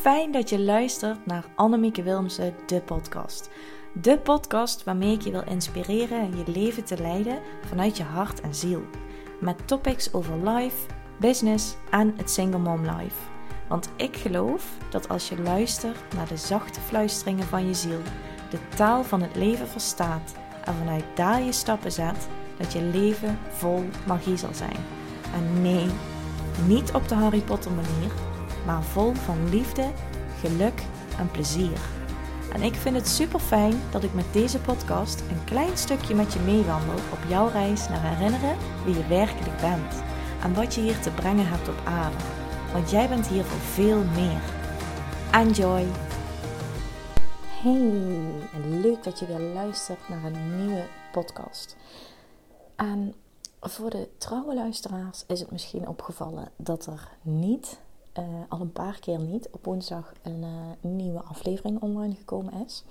fijn dat je luistert naar Annemieke Wilmsen, de podcast. De podcast waarmee ik je wil inspireren je leven te leiden vanuit je hart en ziel. Met topics over life, business en het single mom life. Want ik geloof dat als je luistert naar de zachte fluisteringen van je ziel, de taal van het leven verstaat en vanuit daar je stappen zet, dat je leven vol magie zal zijn. En nee, niet op de Harry Potter manier, maar vol van liefde, geluk en plezier. En ik vind het super fijn dat ik met deze podcast een klein stukje met je meewandel op jouw reis naar herinneren wie je werkelijk bent en wat je hier te brengen hebt op aarde. Want jij bent hier voor veel meer. Enjoy! Hey, leuk dat je weer luistert naar een nieuwe podcast. En voor de trouwe luisteraars is het misschien opgevallen dat er niet, uh, al een paar keer niet, op woensdag een uh, nieuwe aflevering online gekomen is.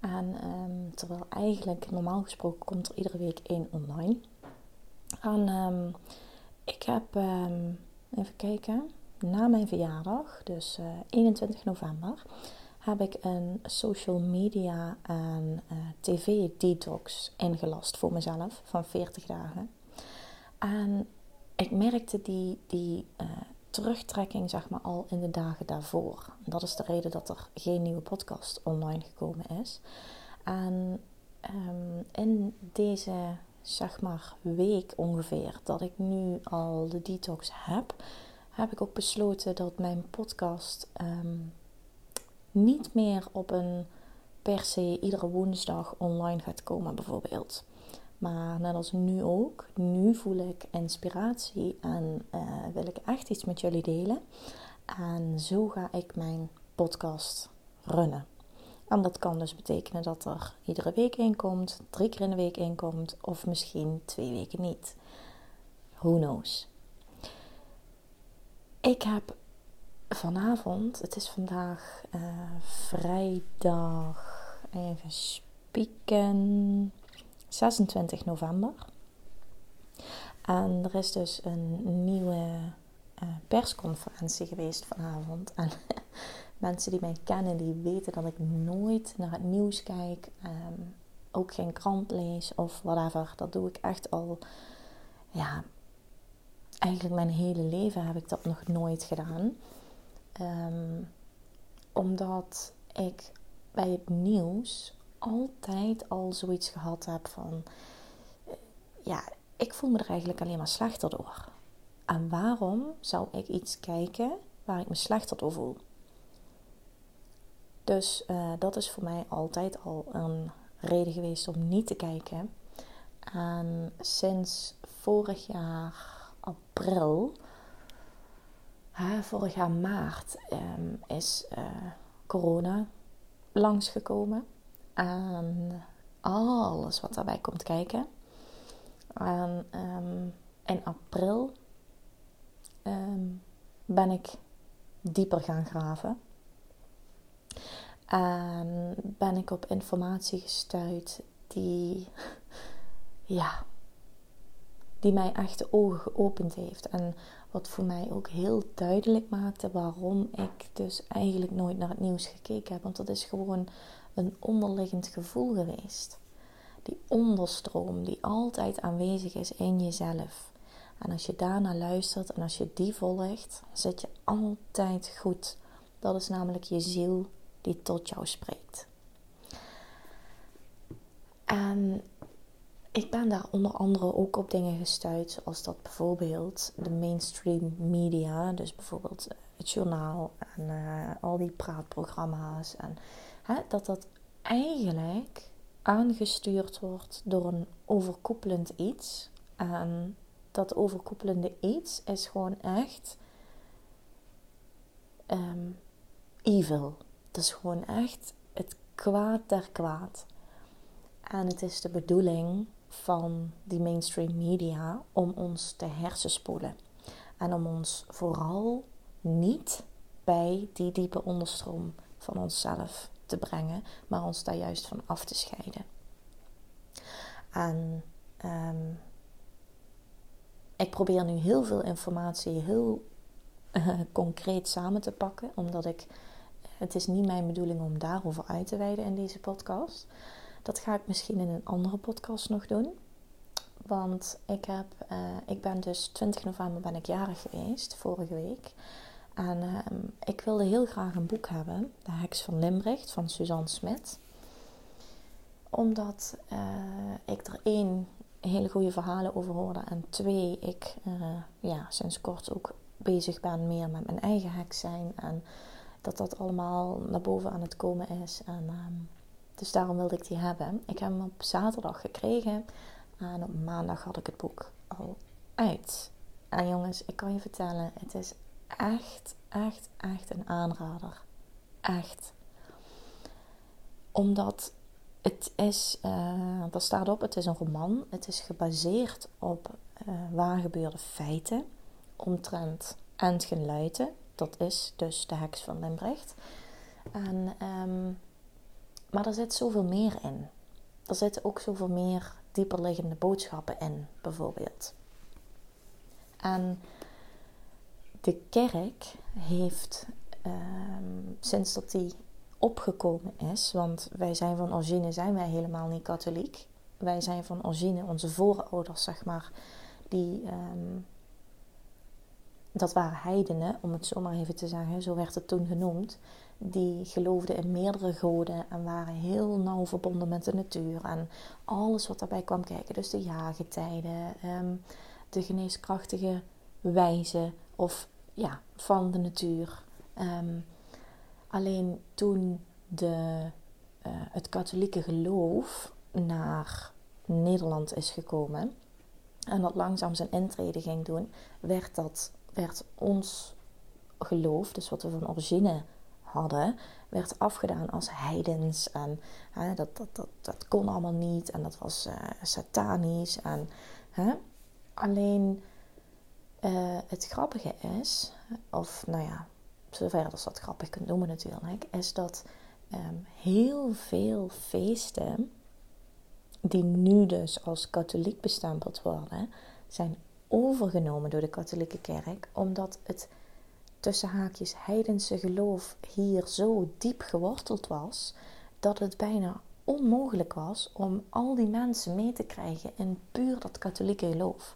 En um, terwijl eigenlijk normaal gesproken komt er iedere week één online. En um, ik heb, um, even kijken, na mijn verjaardag, dus uh, 21 november, heb ik een social media en tv detox ingelast voor mezelf van 40 dagen. En ik merkte die, die terugtrekking zeg maar al in de dagen daarvoor. Dat is de reden dat er geen nieuwe podcast online gekomen is. En um, in deze zeg maar week ongeveer dat ik nu al de detox heb, heb ik ook besloten dat mijn podcast um, niet meer op een per se iedere woensdag online gaat komen bijvoorbeeld. Maar net als nu ook, nu voel ik inspiratie en uh, wil ik echt iets met jullie delen. En zo ga ik mijn podcast runnen. En dat kan dus betekenen dat er iedere week in komt, drie keer in de week in komt, of misschien twee weken niet. Who knows? Ik heb vanavond, het is vandaag uh, vrijdag, even spieken. 26 november. En er is dus een nieuwe uh, persconferentie geweest vanavond. En mensen die mij kennen, die weten dat ik nooit naar het nieuws kijk. Um, ook geen krant lees of whatever. Dat doe ik echt al, ja, eigenlijk mijn hele leven heb ik dat nog nooit gedaan. Um, omdat ik bij het nieuws altijd al zoiets gehad heb van, eh, ja, ik voel me er eigenlijk alleen maar slechter door. En waarom zou ik iets kijken waar ik me slechter door voel? Dus uh, dat is voor mij altijd al een reden geweest om niet te kijken. En sinds vorig jaar april, hè, vorig jaar maart, um, is uh, corona langsgekomen. En alles wat daarbij komt kijken. En um, in april um, ben ik dieper gaan graven. En ben ik op informatie gestuurd die, ja, die mij echt de ogen geopend heeft. En wat voor mij ook heel duidelijk maakte waarom ik dus eigenlijk nooit naar het nieuws gekeken heb. Want dat is gewoon een onderliggend gevoel geweest. Die onderstroom die altijd aanwezig is in jezelf. En als je daarnaar luistert en als je die volgt, zit je altijd goed. Dat is namelijk je ziel die tot jou spreekt. En ik ben daar onder andere ook op dingen gestuurd, zoals dat bijvoorbeeld de mainstream media, dus bijvoorbeeld het journaal en uh, al die praatprogramma's en Hè, dat dat eigenlijk aangestuurd wordt door een overkoepelend iets. En dat overkoepelende iets is gewoon echt um, evil. Het is gewoon echt het kwaad der kwaad. En het is de bedoeling van die mainstream media om ons te hersenspoelen. En om ons vooral niet bij die diepe onderstroom van onszelf brengen, maar ons daar juist van af te scheiden. En um, ik probeer nu heel veel informatie heel uh, concreet samen te pakken, omdat ik het is niet mijn bedoeling om daarover uit te wijden in deze podcast. Dat ga ik misschien in een andere podcast nog doen. Want ik, heb, uh, ik ben dus 20 november ben ik jarig geweest, vorige week. En uh, ik wilde heel graag een boek hebben, De Heks van Limbricht van Suzanne Smit. Omdat uh, ik er één hele goede verhalen over hoorde. En twee, ik uh, ja, sinds kort ook bezig ben meer met mijn eigen heks zijn. En dat dat allemaal naar boven aan het komen is. En, um, dus daarom wilde ik die hebben. Ik heb hem op zaterdag gekregen. En op maandag had ik het boek al uit. En jongens, ik kan je vertellen, het is echt, echt, echt een aanrader. Echt. Omdat het is, uh, daar staat op, het is een roman. Het is gebaseerd op uh, waar gebeurde feiten omtrent Entgen Luiten. Dat is dus de heks van Limbricht. En, um, maar er zit zoveel meer in. Er zitten ook zoveel meer dieperliggende boodschappen in, bijvoorbeeld. En de kerk heeft um, sinds dat die opgekomen is, want wij zijn van origine zijn wij helemaal niet katholiek. Wij zijn van origine, onze voorouders zeg maar, die um, dat waren heidenen, om het zo maar even te zeggen, zo werd het toen genoemd. Die geloofden in meerdere goden en waren heel nauw verbonden met de natuur en alles wat daarbij kwam kijken. Dus de jaargetijden, um, de geneeskrachtige wijze of ja, van de natuur. Um, alleen toen de, uh, het katholieke geloof naar Nederland is gekomen en dat langzaam zijn intrede ging doen, werd dat werd ons geloof, dus wat we van origine hadden, werd afgedaan als heidens. En hè, dat, dat, dat, dat kon allemaal niet. En dat was uh, satanisch. En, hè. Alleen uh, het grappige is, of nou ja, zover als dat grappig kunt noemen natuurlijk, is dat um, heel veel feesten, die nu dus als katholiek bestempeld worden, zijn overgenomen door de katholieke kerk, omdat het tussen haakjes heidense geloof hier zo diep geworteld was, dat het bijna onmogelijk was om al die mensen mee te krijgen in puur dat katholieke geloof.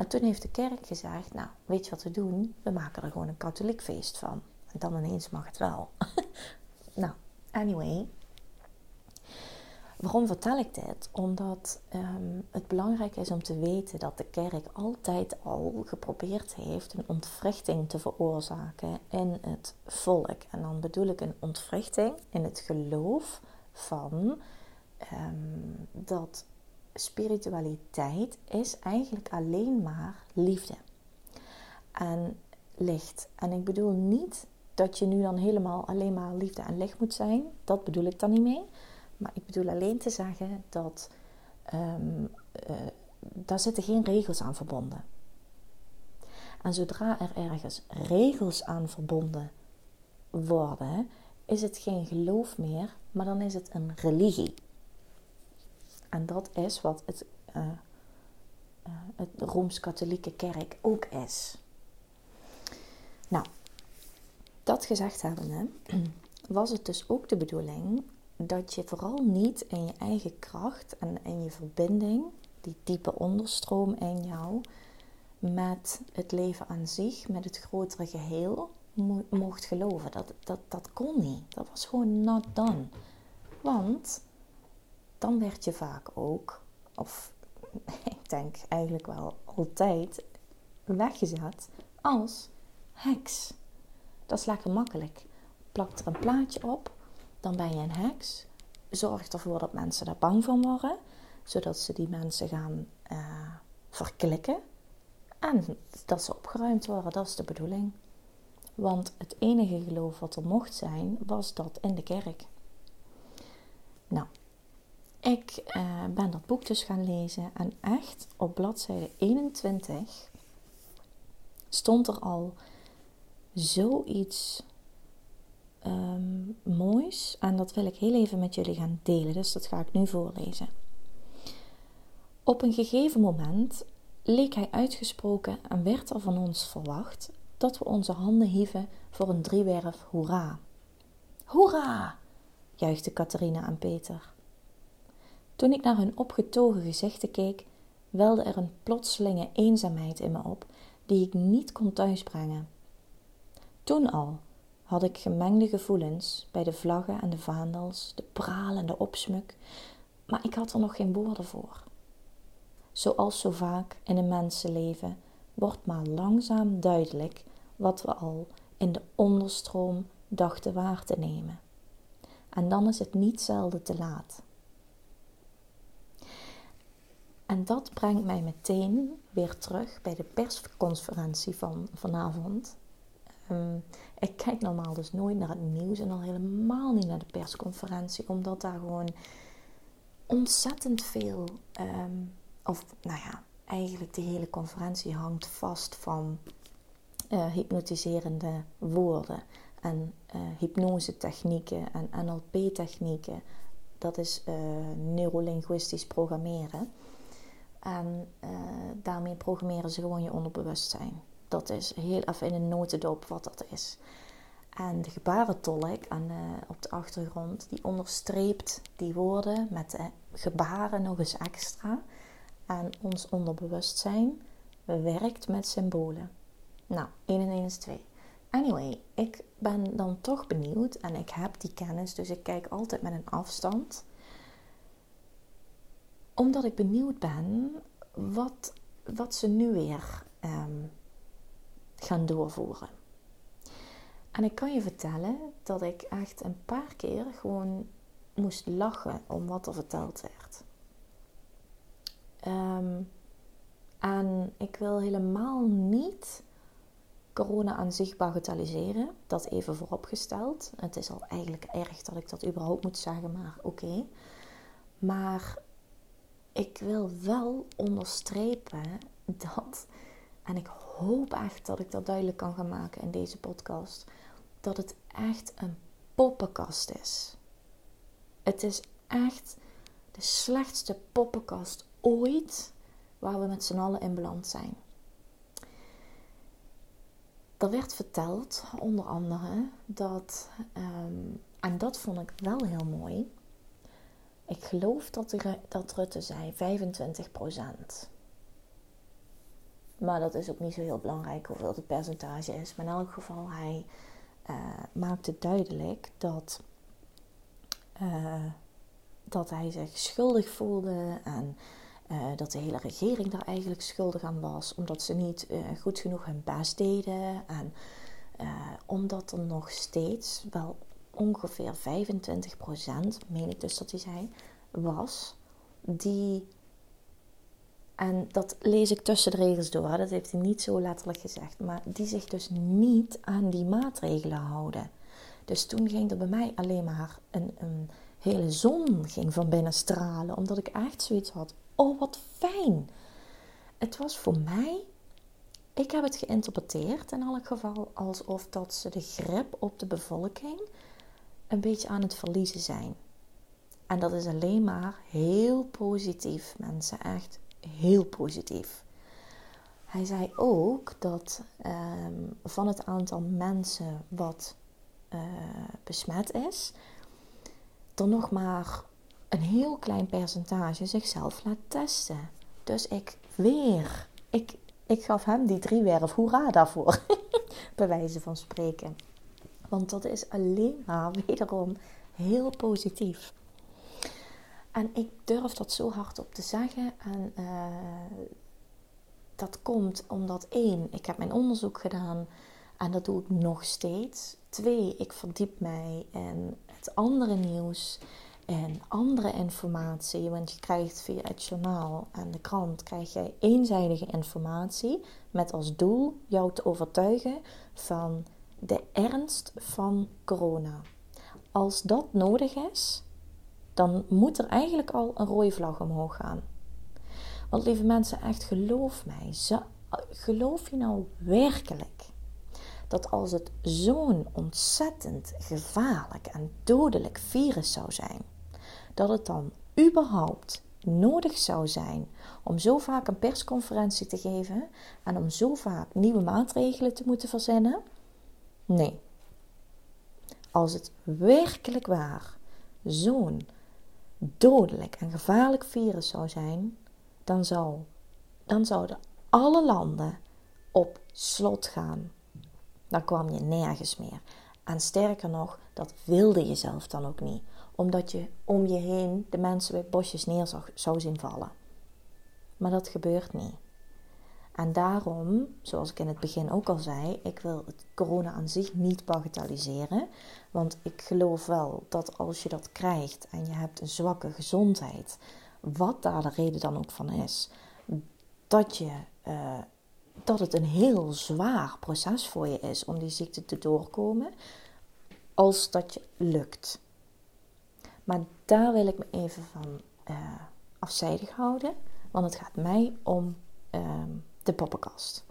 En toen heeft de kerk gezegd, nou, weet je wat we doen? We maken er gewoon een katholiek feest van. En dan ineens mag het wel. nou, anyway, Waarom vertel ik dit? Omdat um, het belangrijk is om te weten dat de kerk altijd al geprobeerd heeft een ontwrichting te veroorzaken in het volk. En dan bedoel ik een ontwrichting in het geloof van um, dat spiritualiteit is eigenlijk alleen maar liefde en licht. En ik bedoel niet dat je nu dan helemaal alleen maar liefde en licht moet zijn. Dat bedoel ik dan niet mee. Maar ik bedoel alleen te zeggen dat um, uh, daar zitten geen regels aan verbonden. En zodra er ergens regels aan verbonden worden, is het geen geloof meer, maar dan is het een religie. En dat is wat het, uh, uh, het Rooms-Katholieke Kerk ook is. Nou, dat gezegd hebbende, was het dus ook de bedoeling dat je vooral niet in je eigen kracht en in je verbinding, die diepe onderstroom in jou, met het leven aan zich, met het grotere geheel, mocht geloven. Dat, dat, dat kon niet. Dat was gewoon not done. Want dan werd je vaak ook, of ik denk eigenlijk wel altijd, weggezet als heks. Dat is lekker makkelijk. Plak er een plaatje op dan ben je een heks. Zorg ervoor dat mensen daar bang van worden, zodat ze die mensen gaan uh, verklikken. En dat ze opgeruimd worden, dat is de bedoeling. Want het enige geloof wat er mocht zijn, was dat in de kerk. Nou, ik uh, ben dat boek dus gaan lezen en echt op bladzijde 21 stond er al zoiets um, moois. En dat wil ik heel even met jullie gaan delen. Dus dat ga ik nu voorlezen. Op een gegeven moment leek hij uitgesproken en werd er van ons verwacht dat we onze handen hieven voor een driewerf hoera. Hoera! juichte Catharina en Peter. Toen ik naar hun opgetogen gezichten keek, welde er een plotselinge eenzaamheid in me op die ik niet kon thuisbrengen. Toen al had ik gemengde gevoelens bij de vlaggen en de vaandels, de pralende opsmuk, maar ik had er nog geen woorden voor. Zoals zo vaak in een mensenleven wordt maar langzaam duidelijk wat we al in de onderstroom dachten waar te nemen. En dan is het niet zelden te laat. En dat brengt mij meteen weer terug bij de persconferentie van vanavond. Ehm, ik kijk normaal dus nooit naar het nieuws en al helemaal niet naar de persconferentie, omdat daar gewoon ontzettend veel, ehm, of nou ja, eigenlijk de hele conferentie hangt vast van uh, hypnotiserende woorden en uh, hypnose-technieken en NLP-technieken. Dat is uh, neurolinguistisch programmeren. En daarmee programmeren ze gewoon je onderbewustzijn. Dat is heel even in een notendop wat dat is. En de gebarentolk aan op de achtergrond, die onderstreept die woorden met de gebaren nog eens extra. En ons onderbewustzijn werkt met symbolen. Nou, 1 en 1 is 2. Anyway, ik ben dan toch benieuwd en ik heb die kennis, dus ik kijk altijd met een afstand. Omdat ik benieuwd ben wat, wat ze nu weer um, gaan doorvoeren. En ik kan je vertellen dat ik echt een paar keer gewoon moest lachen om wat er verteld werd. Um, en ik wil helemaal niet corona aan zich bagatelliseren. Dat even vooropgesteld. Het is al eigenlijk erg dat ik dat überhaupt moet zeggen, maar oké. Maar ik wil wel onderstrepen dat, en ik hoop echt dat ik dat duidelijk kan gaan maken in deze podcast, dat het echt een poppenkast is. Het is echt de slechtste poppenkast ooit waar we met z'n allen in beland zijn. Er werd verteld, onder andere, dat, ehm, en dat vond ik wel heel mooi. Ik geloof dat, dat Rutte zei 25% Maar dat is ook niet zo heel belangrijk hoeveel het percentage is. Maar in elk geval, hij uh, maakte duidelijk dat, uh, dat hij zich schuldig voelde en uh, dat de hele regering daar eigenlijk schuldig aan was, omdat ze niet goed genoeg hun best deden. En omdat er nog steeds wel ongeveer 25%, meen ik dus dat hij zei, was die. En dat lees ik tussen de regels door, dat heeft hij niet zo letterlijk gezegd, maar die zich dus niet aan die maatregelen houden. Dus toen ging er bij mij alleen maar een, een hele zon ging van binnen stralen, omdat ik echt zoiets had oh wat fijn. Het was voor mij, ik heb het geïnterpreteerd in elk geval alsof dat ze de grip op de bevolking een beetje aan het verliezen zijn. En dat is alleen maar heel positief, mensen, echt heel positief. Hij zei ook dat ehm, van het aantal mensen wat uh, besmet is, er nog maar een heel klein percentage zichzelf laat testen. Dus ik weer, ik, ik gaf hem die driewerf, hoera daarvoor, bij wijze van spreken. Want dat is alleen maar wederom heel positief. En ik durf dat zo hard op te zeggen. En uh, dat komt omdat één, ik heb mijn onderzoek gedaan en dat doe ik nog steeds. Twee, ik verdiep mij in het andere nieuws en andere informatie. Want je krijgt via het journaal en de krant krijg jij eenzijdige informatie met als doel jou te overtuigen van de ernst van corona. Als dat nodig is, dan moet er eigenlijk al een rode vlag omhoog gaan. Want lieve mensen, echt geloof mij, geloof je nou werkelijk dat als het zo'n ontzettend gevaarlijk en dodelijk virus zou zijn, dat het dan überhaupt nodig zou zijn om zo vaak een persconferentie te geven en om zo vaak nieuwe maatregelen te moeten verzinnen? Nee. als het werkelijk waar zo'n dodelijk en gevaarlijk virus zou zijn, dan, zou, dan zouden alle landen op slot gaan. Dan kwam je nergens meer. En sterker nog, dat wilde je zelf dan ook niet, omdat je om je heen de mensen bij bosjes neer zou, zou zien vallen. Maar dat gebeurt niet. En daarom, zoals ik in het begin ook al zei, ik wil het corona aan zich niet bagatelliseren. Want ik geloof wel dat als je dat krijgt en je hebt een zwakke gezondheid, wat daar de reden dan ook van is, dat, je, uh, dat het een heel zwaar proces voor je is om die ziekte te doorkomen, als dat je lukt. Maar daar wil ik me even van uh, afzijdig houden, want het gaat mij om. Uh, de poppenkast.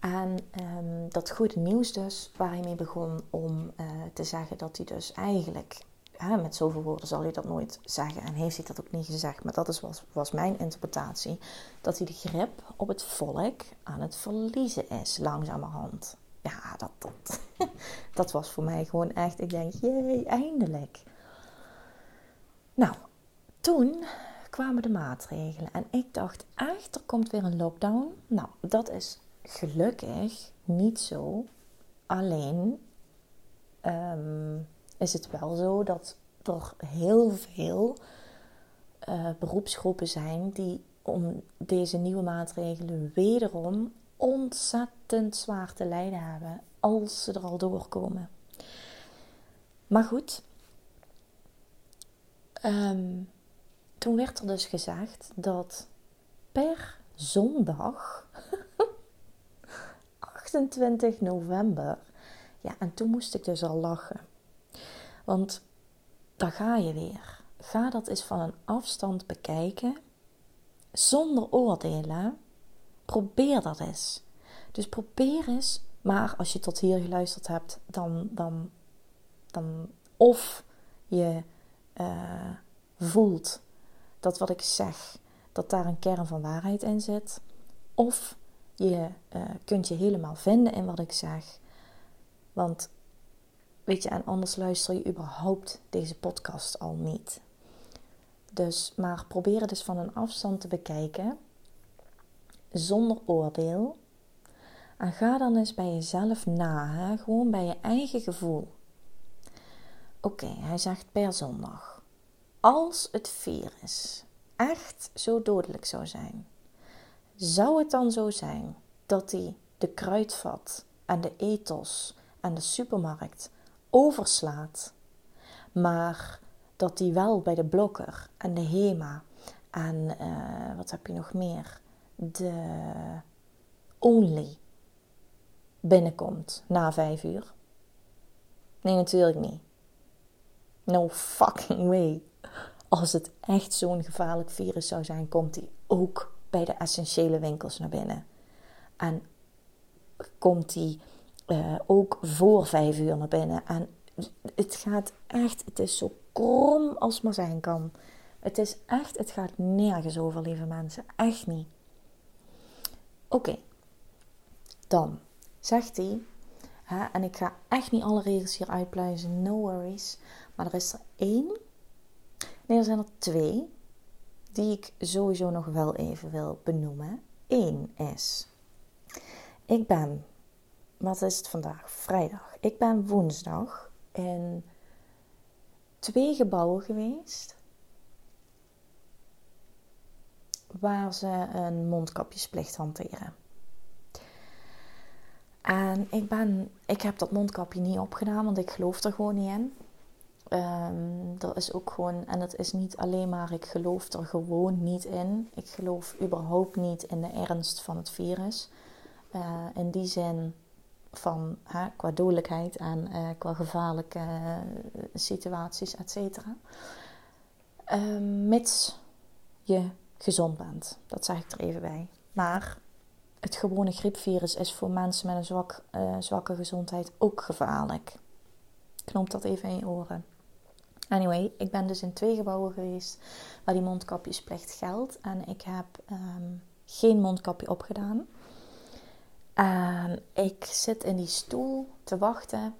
En um, dat goede nieuws dus, waar hij mee begon om uh, te zeggen dat hij dus eigenlijk, hè, met zoveel woorden zal hij dat nooit zeggen en heeft hij dat ook niet gezegd, maar dat is, was, was mijn interpretatie, dat hij de grip op het volk aan het verliezen is, langzamerhand. Ja, dat, dat, dat was voor mij gewoon echt, ik denk, jee, eindelijk. Nou, toen kwamen de maatregelen. En ik dacht echt, er komt weer een lockdown. Nou, dat is gelukkig niet zo. Alleen ehm, is het wel zo dat er heel veel uh, beroepsgroepen zijn die om deze nieuwe maatregelen wederom ontzettend zwaar te lijden hebben als ze er al doorkomen. Maar goed, um, toen werd er dus gezegd dat per zondag, 28 november, ja, en toen moest ik dus al lachen. Want daar ga je weer. Ga dat eens van een afstand bekijken, zonder oordelen. Probeer dat eens. Dus probeer eens, maar als je tot hier geluisterd hebt, dan, dan, dan of je uh, voelt dat wat ik zeg, dat daar een kern van waarheid in zit. Of je uh, kunt je helemaal vinden in wat ik zeg. Want weet je, en anders luister je überhaupt deze podcast al niet. Dus, maar probeer het dus van een afstand te bekijken, zonder oordeel. En ga dan eens bij jezelf na, hè? gewoon bij je eigen gevoel. Oké, hij zegt per zondag als het virus echt zo dodelijk zou zijn, zou het dan zo zijn dat hij de kruidvat en de ethos en de supermarkt overslaat, maar dat die wel bij de blokker en de HEMA en uh, wat heb je nog meer? De Only binnenkomt na vijf uur? Nee, natuurlijk niet. No fucking way als het echt zo'n gevaarlijk virus zou zijn, komt die ook bij de essentiële winkels naar binnen. En komt die uh, ook voor vijf uur naar binnen. En het gaat echt, het is zo krom als maar zijn kan. Het is echt, het gaat nergens over, lieve mensen. Echt niet. Oké, dan zegt hij, hè, en ik ga echt niet alle regels hier uitpluizen, no worries. Maar er is er één Nee, er zijn er twee die ik sowieso nog wel even wil benoemen. Eén is, ik ben, wat is het vandaag? Vrijdag. Ik ben woensdag in twee gebouwen geweest waar ze een mondkapjesplicht hanteren. En ik, ben, ik heb dat mondkapje niet opgedaan, want ik geloof er gewoon niet in. Um, er is ook gewoon, en het is niet alleen maar, ik geloof er gewoon niet in. Ik geloof überhaupt niet in de ernst van het virus. Uh, in die zin van qua dodelijkheid en uh, qua gevaarlijke uh, situaties, et cetera. Ehm, mits je gezond bent. Dat zeg ik er even bij. Maar het gewone griepvirus is voor mensen met een zwak, zwakke gezondheid ook gevaarlijk. Knop dat even in je oren. Anyway, ik ben dus in twee gebouwen geweest waar die mondkapjesplicht geldt. En ik heb ehm, geen mondkapje opgedaan. En ik zit in die stoel te wachten.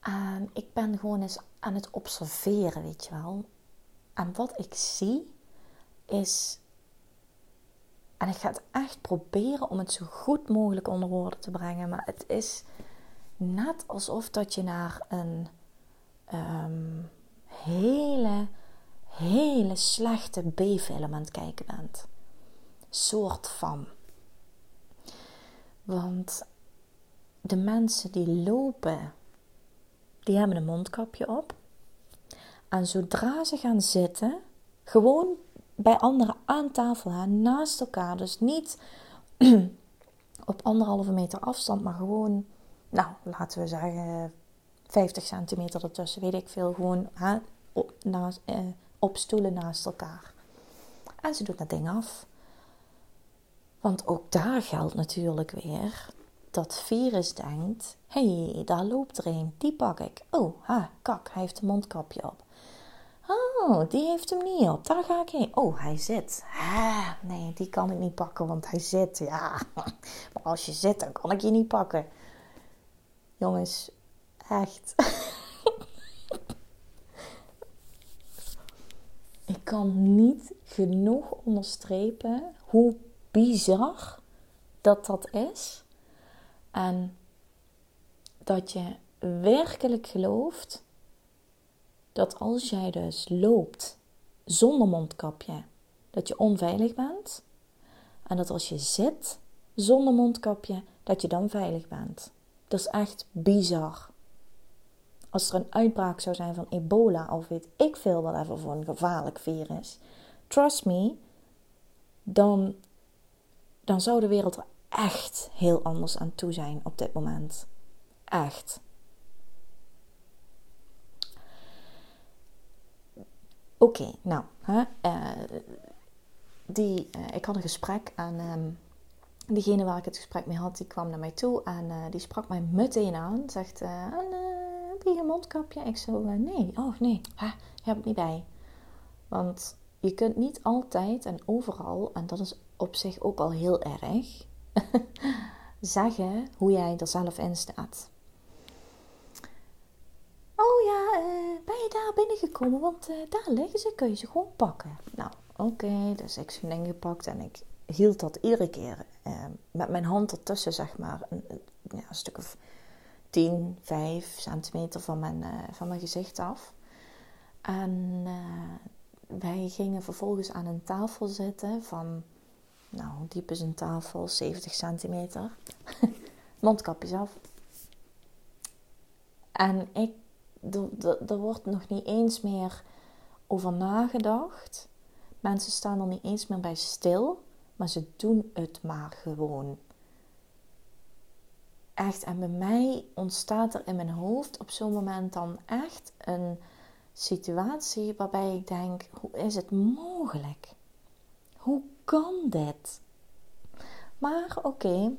En ik ben gewoon eens aan het observeren, weet je wel. En wat ik zie is. En ik ga het echt proberen om het zo goed mogelijk onder woorden te brengen. Maar het is net alsof dat je naar een ehm, hele, hele slechte B-film aan het kijken bent. Soort van. Want de mensen die lopen, die hebben een mondkapje op. En zodra ze gaan zitten, gewoon bij anderen aan tafel, hè, naast elkaar, dus niet op anderhalve meter afstand, maar gewoon, nou, laten we zeggen, 50 centimeter ertussen, weet ik veel, gewoon hè, op, naast, eh, stoelen naast elkaar. En ze doet dat ding af. Want ook daar geldt natuurlijk weer dat virus denkt: hé, hey, daar loopt er een, die pak ik. Oh, ha, kak, hij heeft een mondkapje op. Oh, die heeft hem niet op, daar ga ik heen. Oh, hij zit. Nee, die kan ik niet pakken, want hij zit. Ja, maar als je zit, dan kan ik je niet pakken. Jongens, echt. ik kan niet genoeg onderstrepen hoe bizar dat dat is. En dat je werkelijk gelooft dat als jij dus loopt zonder mondkapje, dat je onveilig bent. En dat als je zit zonder mondkapje, dat je dan veilig bent. Dat is echt bizar. Als er een uitbraak zou zijn van ebola of weet ik veel wat even voor een gevaarlijk virus. Trust me, dan, dan zou de wereld er echt heel anders aan toe zijn op dit moment. Echt. Oké, nou, hè, uh, die, uh, ik had een gesprek en um, diegene waar ik het gesprek mee had, die kwam naar mij toe en uh, die sprak mij meteen aan. Zegt, heb je mondkapje? Ik zo, nee, oh nee, ha, heb ik niet bij. Want je kunt niet altijd en overal, en dat is op zich ook al heel erg, zeggen hoe jij er zelf in staat. Oh ja, uh, ben je daar binnengekomen? Want uh, daar liggen ze, kun je ze gewoon pakken. Nou, oké, dus ik zo'n ding gepakt en ik hield dat iedere keer met mijn hand ertussen, zeg maar, een, ja, een stuk of 10, 5 centimeter van mijn, van mijn gezicht af. En wij gingen vervolgens aan een tafel zitten van nou, diep is een tafel? 70 centimeter. Mondkapjes af. En ik, er wordt nog niet eens meer over nagedacht. Mensen staan er niet eens meer bij stil, maar ze doen het maar gewoon. Echt, en bij mij ontstaat er in mijn hoofd op zo'n moment dan echt een situatie waarbij ik denk: hoe is het mogelijk? Hoe kan dit? Maar oké.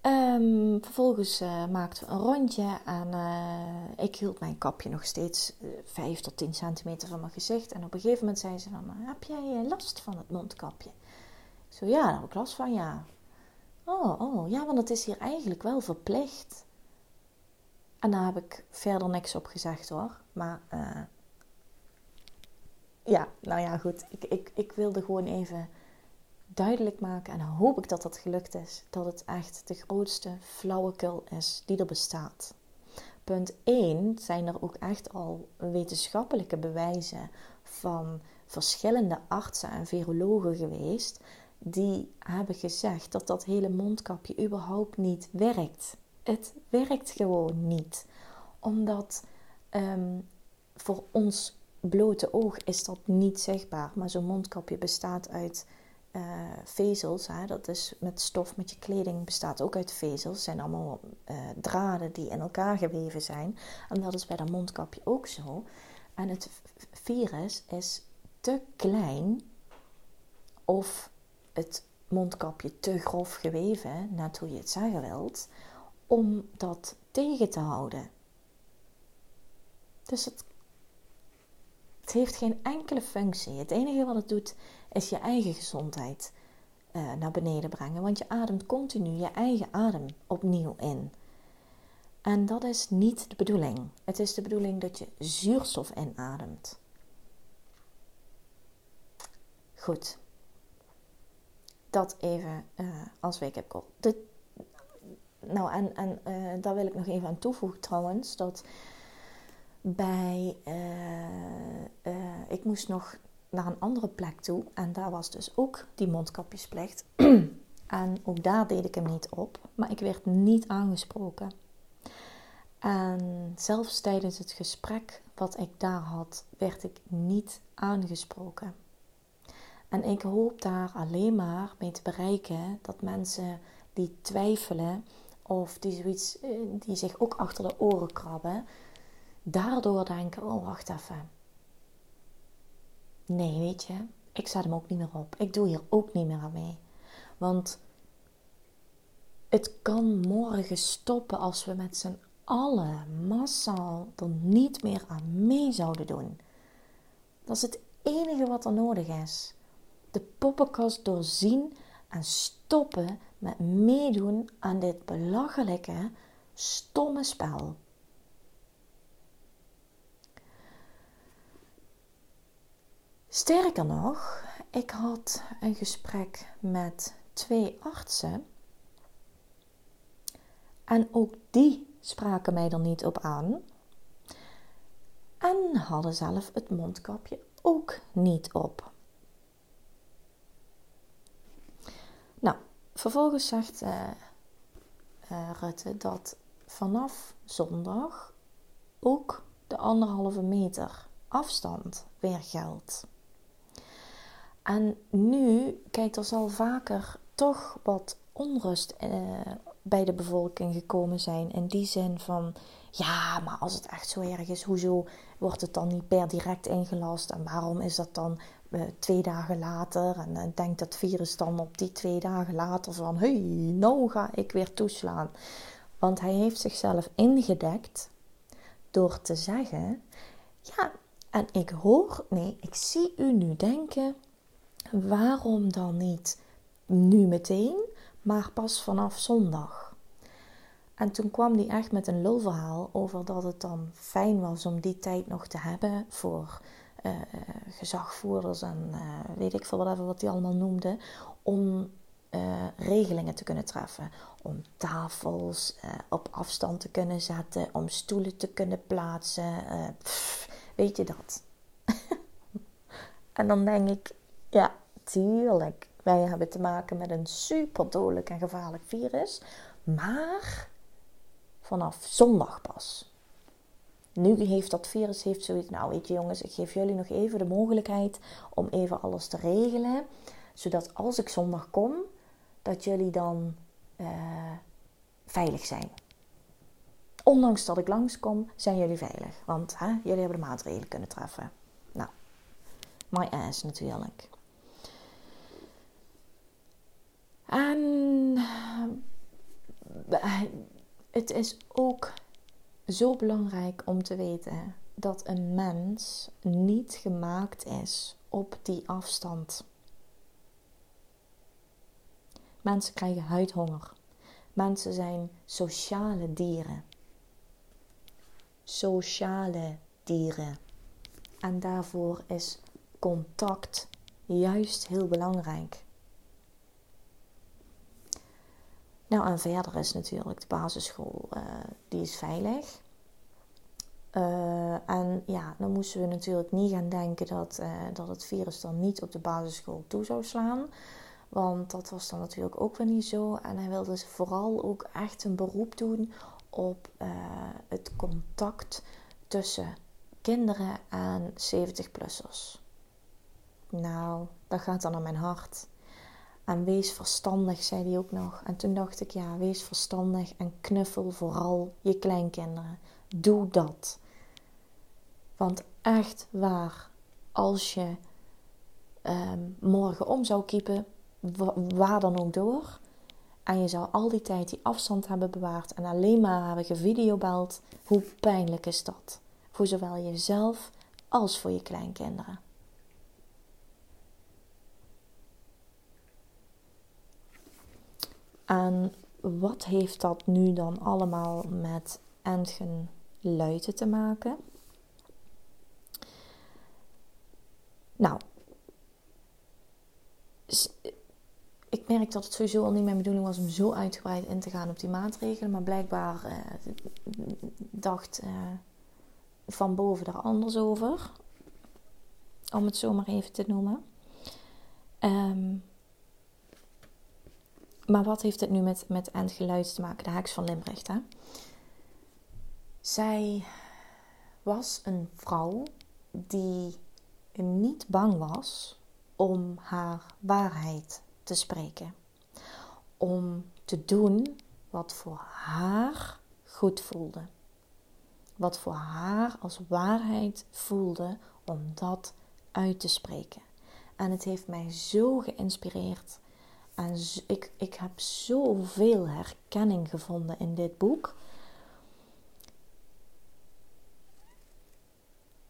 Ehm, vervolgens uh, maakten we een rondje en uh, ik hield mijn kapje nog steeds uh, eh, 5 tot 10 centimeter van mijn gezicht. En op een gegeven moment zei ze dan, heb jij last van het mondkapje? Ik zo, ja, daar heb ik last van, ja. Oh, oh, ja, want het is hier eigenlijk wel verplicht. En daar heb ik verder niks op gezegd hoor. Maar ja, nou ja, goed. Ik, ik, ik wilde gewoon even duidelijk maken en hoop ik dat dat gelukt is. Dat het echt de grootste flauwekul is die er bestaat. Punt 1 zijn er ook echt al wetenschappelijke bewijzen van verschillende artsen en virologen geweest die hebben gezegd dat dat hele mondkapje überhaupt niet werkt. Het werkt gewoon niet, omdat um, voor ons blote oog is dat niet zichtbaar. Maar zo'n mondkapje bestaat uit uh, vezels. Hè? Dat is met stof, met je kleding bestaat ook uit vezels. Het zijn allemaal uh, draden die in elkaar geweven zijn. En dat is bij dat mondkapje ook zo. En het virus is te klein of het mondkapje te grof geweven, hoe je het zeggen wilt, om dat tegen te houden. Dus het het heeft geen enkele functie. Het enige wat het doet is je eigen gezondheid uh, naar beneden brengen. Want je ademt continu je eigen adem opnieuw in. En dat is niet de bedoeling. Het is de bedoeling dat je zuurstof inademt. Goed. Dat even uh, als wake-up call. nou, en, en uh, daar wil ik nog even aan toevoegen trouwens. Dat bij... Uh, ik moest nog naar een andere plek toe. En daar was dus ook die mondkapjesplicht. en ook daar deed ik hem niet op. Maar ik werd niet aangesproken. En zelfs tijdens het gesprek wat ik daar had, werd ik niet aangesproken. En ik hoop daar alleen maar mee te bereiken dat mensen die twijfelen of die, zoiets, eh, die zich ook achter de oren krabben, daardoor denken: oh, wacht even. Nee, weet je, ik zet hem ook niet meer op. Ik doe hier ook niet meer aan mee. Want het kan morgen stoppen als we met z'n allen massaal er niet meer aan mee zouden doen. Dat is het enige wat er nodig is. De poppenkast doorzien en stoppen met meedoen aan dit belachelijke, stomme spel. Sterker nog, ik had een gesprek met twee artsen. En ook die spraken mij er niet op aan. En hadden zelf het mondkapje ook niet op. Nou, vervolgens zegt uh, uh, Rutte dat vanaf zondag ook de anderhalve meter afstand weer geldt. En nu, kijk, er zal vaker toch wat onrust uh, bij de bevolking gekomen zijn. In die zin van, ja, maar als het echt zo erg is, hoezo wordt het dan niet per direct ingelast? En waarom is dat dan uh, twee dagen later? En uh, denkt dat virus dan op die twee dagen later van, hé, hey, nou ga ik weer toeslaan. Want hij heeft zichzelf ingedekt door te zeggen, ja, en ik hoor, nee, ik zie u nu denken, waarom dan niet nu meteen, maar pas vanaf zondag? En toen kwam hij echt met een lulverhaal over dat het dan fijn was om die tijd nog te hebben voor uh, gezagvoerders en uh, weet ik veel wat, wat hij allemaal noemde, om uh, regelingen te kunnen treffen. Om tafels op afstand te kunnen zetten, om stoelen te kunnen plaatsen. Weet je dat? en dan denk ik, ja, tuurlijk. Wij hebben te maken met een super dodelijk en gevaarlijk virus. Maar vanaf zondag pas. Nu heeft dat virus heeft zoiets. Nou, weet je jongens, ik geef jullie nog even de mogelijkheid om even alles te regelen. Zodat als ik zondag kom, dat jullie dan uh, veilig zijn. Ondanks dat ik langskom, zijn jullie veilig. Want hè, jullie hebben de maatregelen kunnen treffen. Nou, my ass natuurlijk. En eh, het is ook zo belangrijk om te weten dat een mens niet gemaakt is op die afstand. Mensen krijgen huidhonger. Mensen zijn sociale dieren. Sociale dieren. En daarvoor is contact juist heel belangrijk. Nou, en verder is natuurlijk de basisschool, uh, die is veilig. Uh, en ja, dan moesten we natuurlijk niet gaan denken dat, uh, dat het virus dan niet op de basisschool toe zou slaan. Want dat was dan natuurlijk ook weer niet zo. En hij wilde vooral ook echt een beroep doen op het contact tussen kinderen en 70-plussers. Nou, dat gaat dan aan mijn hart. En wees verstandig, zei hij ook nog. En toen dacht ik, ja, wees verstandig en knuffel vooral je kleinkinderen. Doe dat. Want echt waar, als je um, morgen om zou kiepen, waar dan ook door, en je zou al die tijd die afstand hebben bewaard en alleen maar hebben gevideobeld, hoe pijnlijk is dat? Voor zowel jezelf als voor je kleinkinderen. En wat heeft dat nu dan allemaal met Entgen Luiten te maken. Nou, ik merk dat het sowieso al niet mijn bedoeling was om zo uitgebreid in te gaan op die maatregelen. Maar blijkbaar eh, dacht eh, van boven daar anders over. Om het zo maar even te noemen. Ehm, maar wat heeft het nu met, met Geluid te maken? De heks van Limbricht, hè? Zij was een vrouw die niet bang was om haar waarheid te spreken. Om te doen wat voor haar goed voelde. Wat voor haar als waarheid voelde om dat uit te spreken. En het heeft mij zo geïnspireerd. En ik, ik heb zoveel herkenning gevonden in dit boek.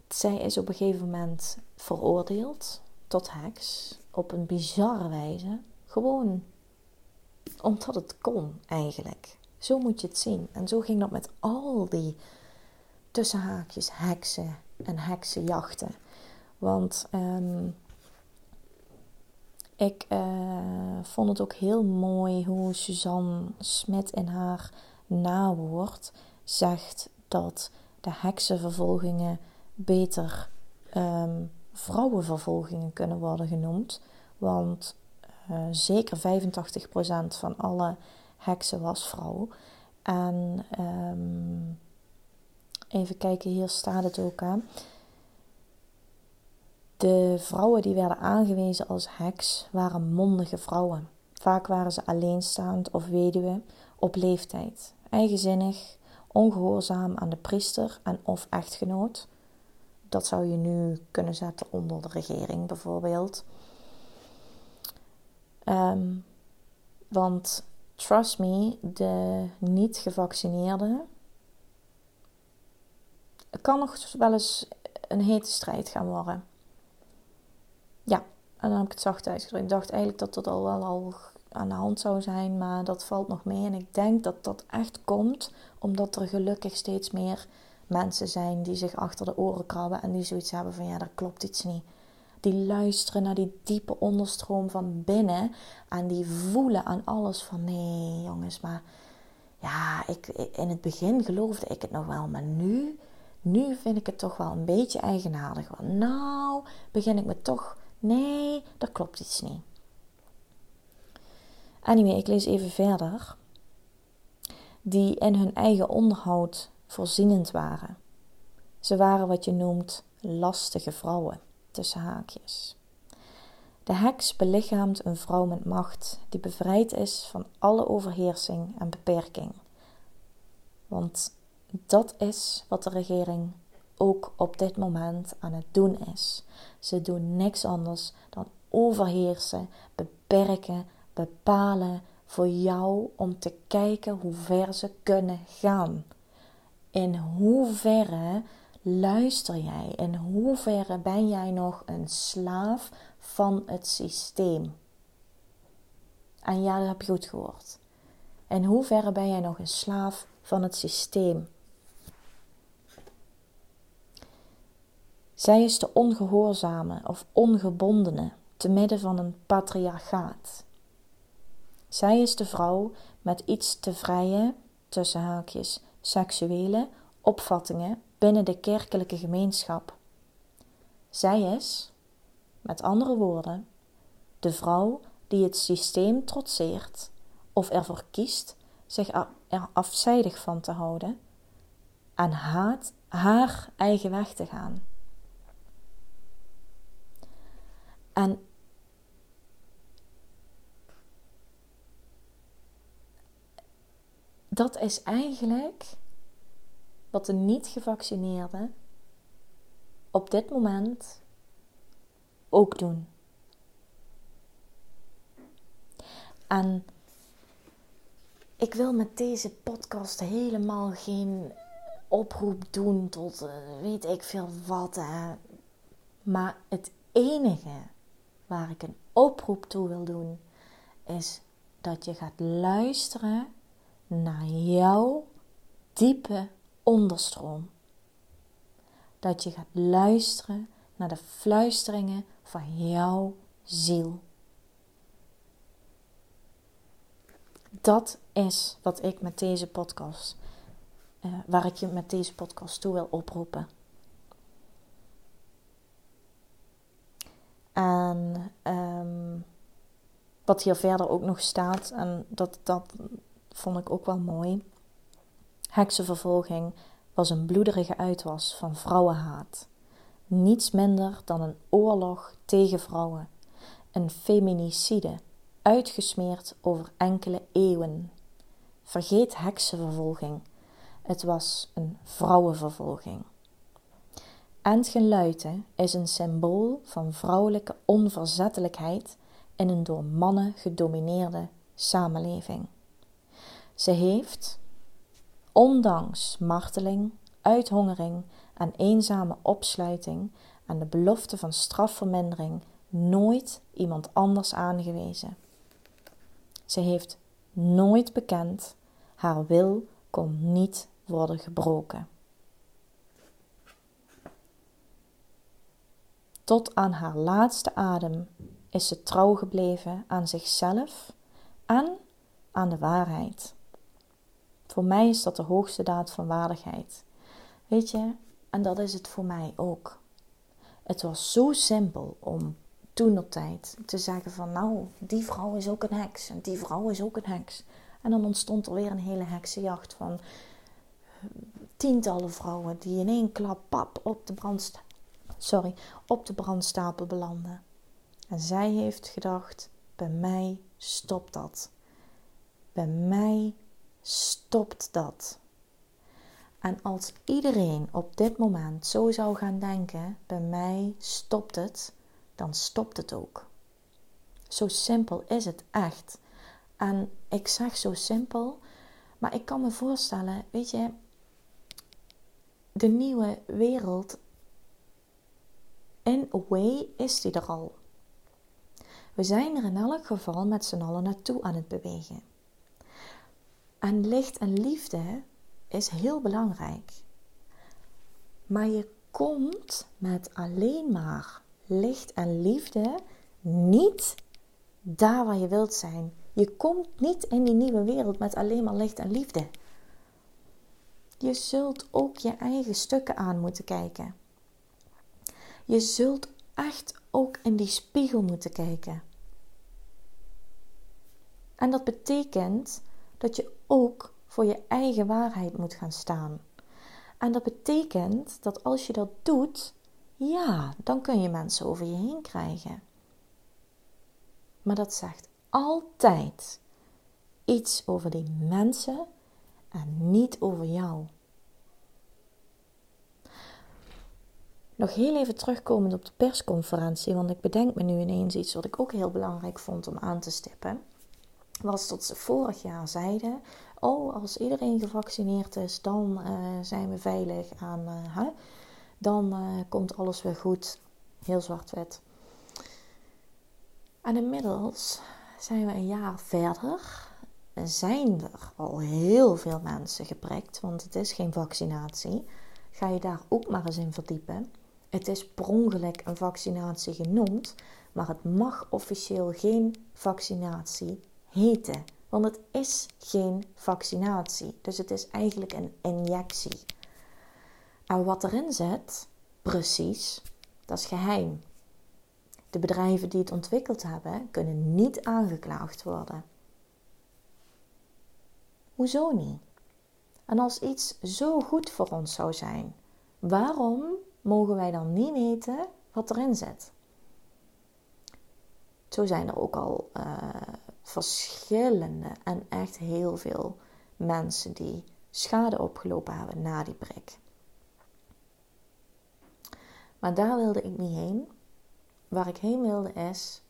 Zij is op een gegeven moment veroordeeld tot heks op een bizarre wijze. Gewoon omdat het kon eigenlijk. Zo moet je het zien. En zo ging dat met al die tussenhaakjes heksen en heksenjachten. Want ehm, ik uh, vond het ook heel mooi hoe Suzanne Smit in haar nawoord zegt dat de heksenvervolgingen beter um, vrouwenvervolgingen kunnen worden genoemd. Want uh, zeker 85% van alle heksen was vrouw. En um, even kijken, hier staat het ook aan. De vrouwen die werden aangewezen als heks waren mondige vrouwen. Vaak waren ze alleenstaand of weduwe op leeftijd, eigenzinnig, ongehoorzaam aan de priester en of echtgenoot. Dat zou je nu kunnen zetten onder de regering bijvoorbeeld. Ehm, want trust me, de niet gevaccineerde kan nog wel eens een hete strijd gaan worden. Ja, en dan heb ik het zacht uitgedrukt. Ik dacht eigenlijk dat dat al wel al aan de hand zou zijn, maar dat valt nog mee. En ik denk dat dat echt komt omdat er gelukkig steeds meer mensen zijn die zich achter de oren krabben en die zoiets hebben van ja, daar klopt iets niet. Die luisteren naar die diepe onderstroom van binnen en die voelen aan alles van nee jongens, maar ja, ik, in het begin geloofde ik het nog wel, maar nu, nu vind ik het toch wel een beetje eigenaardig. Want nou begin ik me toch, nee, daar klopt iets niet. Anyway, ik lees even verder. Die in hun eigen onderhoud voorzienend waren. Ze waren wat je noemt lastige vrouwen, tussen haakjes. De heks belichaamt een vrouw met macht die bevrijd is van alle overheersing en beperking. Want dat is wat de regering ook op dit moment aan het doen is. Ze doen niks anders dan overheersen, beperken, bepalen voor jou om te kijken hoe ver ze kunnen gaan. In hoeverre luister jij? In hoeverre ben jij nog een slaaf van het systeem? En ja, dat heb je goed gehoord. In hoeverre ben jij nog een slaaf van het systeem? Zij is de ongehoorzame of ongebondene te midden van een patriarchaat. Zij is de vrouw met iets te vrije, tussen haakjes, seksuele opvattingen binnen de kerkelijke gemeenschap. Zij is, met andere woorden, de vrouw die het systeem trotseert of ervoor kiest zich er afzijdig van te houden en haat haar eigen weg te gaan. En dat is eigenlijk wat de niet-gevaccineerden op dit moment ook doen. En ik wil met deze podcast helemaal geen oproep doen tot uh, weet ik veel wat. Hè. Maar het enige waar ik een oproep toe wil doen is dat je gaat luisteren naar jouw diepe onderstroom. Dat je gaat luisteren naar de fluisteringen van jouw ziel. Dat is wat ik met deze podcast, uh, waar ik je met deze podcast toe wil oproepen. En um, wat hier verder ook nog staat, en dat, dat vond ik ook wel mooi. Heksenvervolging was een bloederige uitwas van vrouwenhaat. Niets minder dan een oorlog tegen vrouwen. Een feminicide, uitgesmeerd over enkele eeuwen. Vergeet heksenvervolging. Het was een vrouwenvervolging. Entgenluiten is een symbool van vrouwelijke onverzettelijkheid in een door mannen gedomineerde samenleving. Ze heeft, ondanks marteling, uithongering en eenzame opsluiting en de belofte van strafvermindering, nooit iemand anders aangewezen. Ze heeft nooit bekend, haar wil kon niet worden gebroken. Tot aan haar laatste adem is ze trouw gebleven aan zichzelf en aan de waarheid. Voor mij is dat de hoogste daad van waardigheid. Weet je, en dat is het voor mij ook. Het was zo simpel om toen op tijd te zeggen van nou, die vrouw is ook een heks en die vrouw is ook een heks. En dan ontstond er weer een hele heksenjacht van tientallen vrouwen die in één klap pap op de, brandsta sorry, op de brandstapel belanden. En zij heeft gedacht: bij mij stopt dat. Bij mij stopt dat. En als iedereen op dit moment zo zou gaan denken: bij mij stopt het, dan stopt het ook. Zo simpel is het echt. En ik zeg zo simpel, maar ik kan me voorstellen, weet je, de nieuwe wereld, in a way is die er al. We zijn er in elk geval met z'n allen naartoe aan het bewegen. En licht en liefde is heel belangrijk. Maar je komt met alleen maar licht en liefde niet daar waar je wilt zijn. Je komt niet in die nieuwe wereld met alleen maar licht en liefde. Je zult ook je eigen stukken aan moeten kijken. Je zult echt ook in die spiegel moeten kijken. En dat betekent dat je ook voor je eigen waarheid moet gaan staan. En dat betekent dat als je dat doet, ja, dan kun je mensen over je heen krijgen. Maar dat zegt altijd iets over die mensen en niet over jou. Nog heel even terugkomend op de persconferentie, want ik bedenk me nu ineens iets wat ik ook heel belangrijk vond om aan te stippen. Was dat ze vorig jaar zeiden: Oh, als iedereen gevaccineerd is, dan uh, zijn we veilig aan. Uh, dan uh, komt alles weer goed. Heel zwart-wit. En inmiddels zijn we een jaar verder. Zijn er al heel veel mensen geprikt, want het is geen vaccinatie. Ga je daar ook maar eens in verdiepen. Het is per ongeluk een vaccinatie genoemd, maar het mag officieel geen vaccinatie heten. Want het is geen vaccinatie. Dus het is eigenlijk een injectie. En wat erin zit, precies, dat is geheim. De bedrijven die het ontwikkeld hebben, kunnen niet aangeklaagd worden. Hoezo niet? En als iets zo goed voor ons zou zijn, waarom mogen wij dan niet weten wat erin zit? Zo zijn er ook al uh, verschillende en echt heel veel mensen die schade opgelopen hebben na die prik. Maar daar wilde ik niet heen. Waar ik heen wilde is.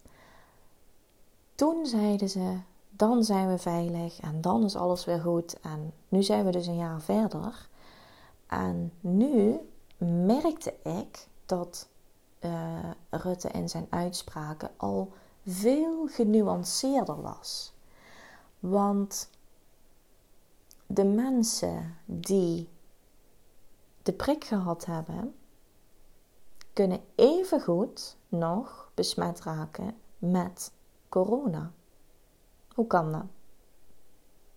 Toen zeiden ze: dan zijn we veilig en dan is alles weer goed. En nu zijn we dus een jaar verder. En nu merkte ik dat uh, Rutte in zijn uitspraken al veel genuanceerder was. Want de mensen die de prik gehad hebben, kunnen evengoed nog besmet raken met corona. Hoe kan dat?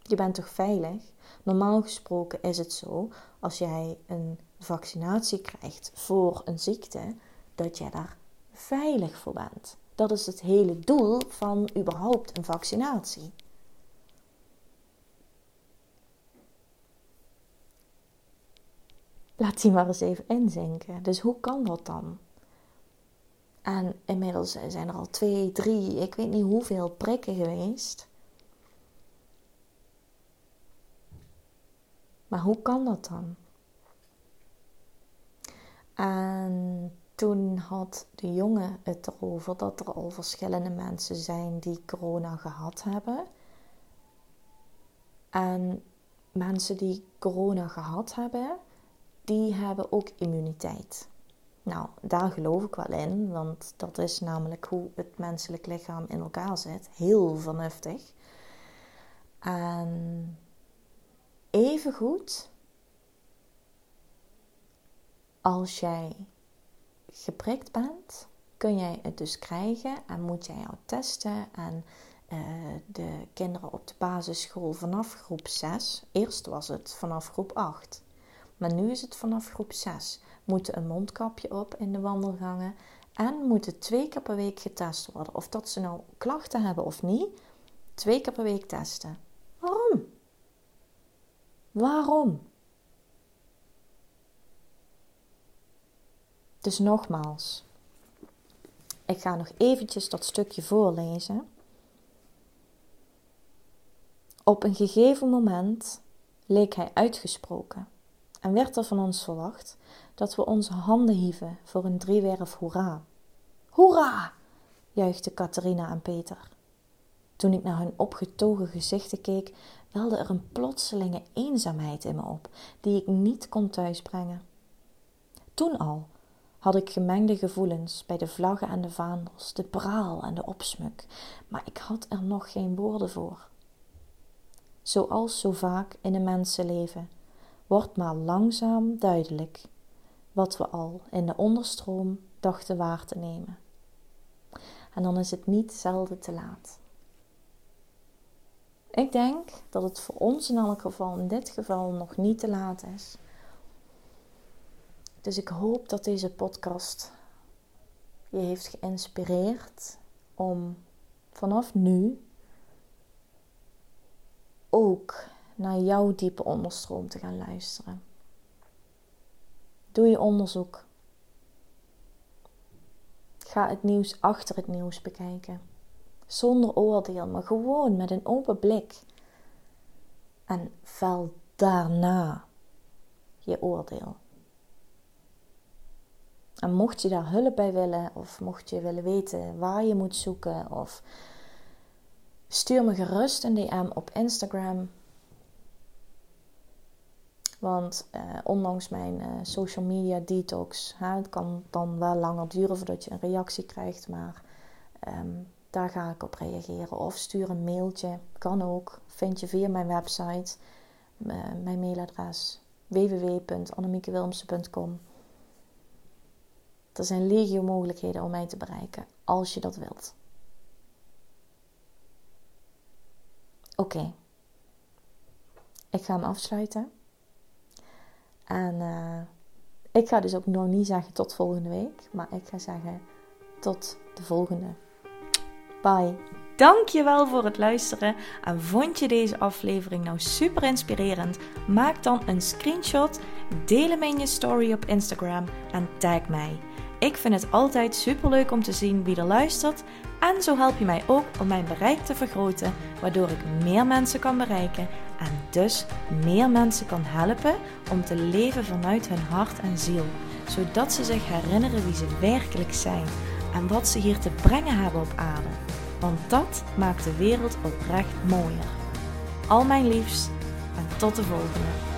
Je bent toch veilig? Normaal gesproken is het zo, als jij een vaccinatie krijgt voor een ziekte, dat jij daar veilig voor bent. Dat is het hele doel van überhaupt een vaccinatie. Laat die maar eens even inzinken. Dus hoe kan dat dan? En inmiddels zijn er al twee, drie, ik weet niet hoeveel prikken geweest. Maar hoe kan dat dan? En toen had de jongen het erover dat er al verschillende mensen zijn die corona gehad hebben. En mensen die corona gehad hebben, die hebben ook immuniteit. Nou, daar geloof ik wel in, want dat is namelijk hoe het menselijk lichaam in elkaar zit. Heel vernuftig. En evengoed als jij geprikt bent, kun jij het dus krijgen en moet jij jou testen. En uh, de kinderen op de basisschool vanaf groep 6, eerst was het vanaf groep 8, maar nu is het vanaf groep 6, moeten een mondkapje op in de wandelgangen en moeten twee keer per week getest worden. Of dat ze nou klachten hebben of niet, twee keer per week testen. Waarom? Waarom? Dus nogmaals, ik ga nog eventjes dat stukje voorlezen. Op een gegeven moment leek hij uitgesproken en werd er van ons verwacht dat we onze handen hieven voor een driewerf hoera. Hoera! juichten Catharina en Peter. Toen ik naar hun opgetogen gezichten keek, welde er een plotselinge eenzaamheid in me op, die ik niet kon thuisbrengen. Toen al had ik gemengde gevoelens bij de vlaggen en de vaandels, de praal en de opsmuk, maar ik had er nog geen woorden voor. Zoals zo vaak in een mensenleven wordt maar langzaam duidelijk wat we al in de onderstroom dachten waar te nemen. En dan is het niet zelden te laat. Ik denk dat het voor ons in elk geval in dit geval nog niet te laat is. Dus ik hoop dat deze podcast je heeft geïnspireerd om vanaf nu ook naar jouw diepe onderstroom te gaan luisteren. Doe je onderzoek. Ga het nieuws achter het nieuws bekijken. Zonder oordeel, maar gewoon met een open blik. En vel daarna je oordeel. En mocht je daar hulp bij willen, of mocht je willen weten waar je moet zoeken, of stuur me gerust een DM op Instagram. Want eh, ondanks mijn uh, social media detox, hè, het kan dan wel langer duren voordat je een reactie krijgt, maar ehm, daar ga ik op reageren. Of stuur een mailtje, kan ook. Vind je via mijn website, uh, mijn mailadres www.annemiekewilmsen.com. Er zijn legio mogelijkheden om mij te bereiken, als je dat wilt. Oké, ik ga hem afsluiten. En uh, ik ga dus ook nog niet zeggen tot volgende week, maar ik ga zeggen tot de volgende. Bye. Dankjewel voor het luisteren. En vond je deze aflevering nou super inspirerend? Maak dan een screenshot, deel hem in je story op Instagram en tag mij. Ik vind het altijd super leuk om te zien wie er luistert. En zo help je mij ook om mijn bereik te vergroten, waardoor ik meer mensen kan bereiken en dus meer mensen kan helpen om te leven vanuit hun hart en ziel, zodat ze zich herinneren wie ze werkelijk zijn en wat ze hier te brengen hebben op aarde. Want dat maakt de wereld oprecht mooier. Al mijn liefst en tot de volgende.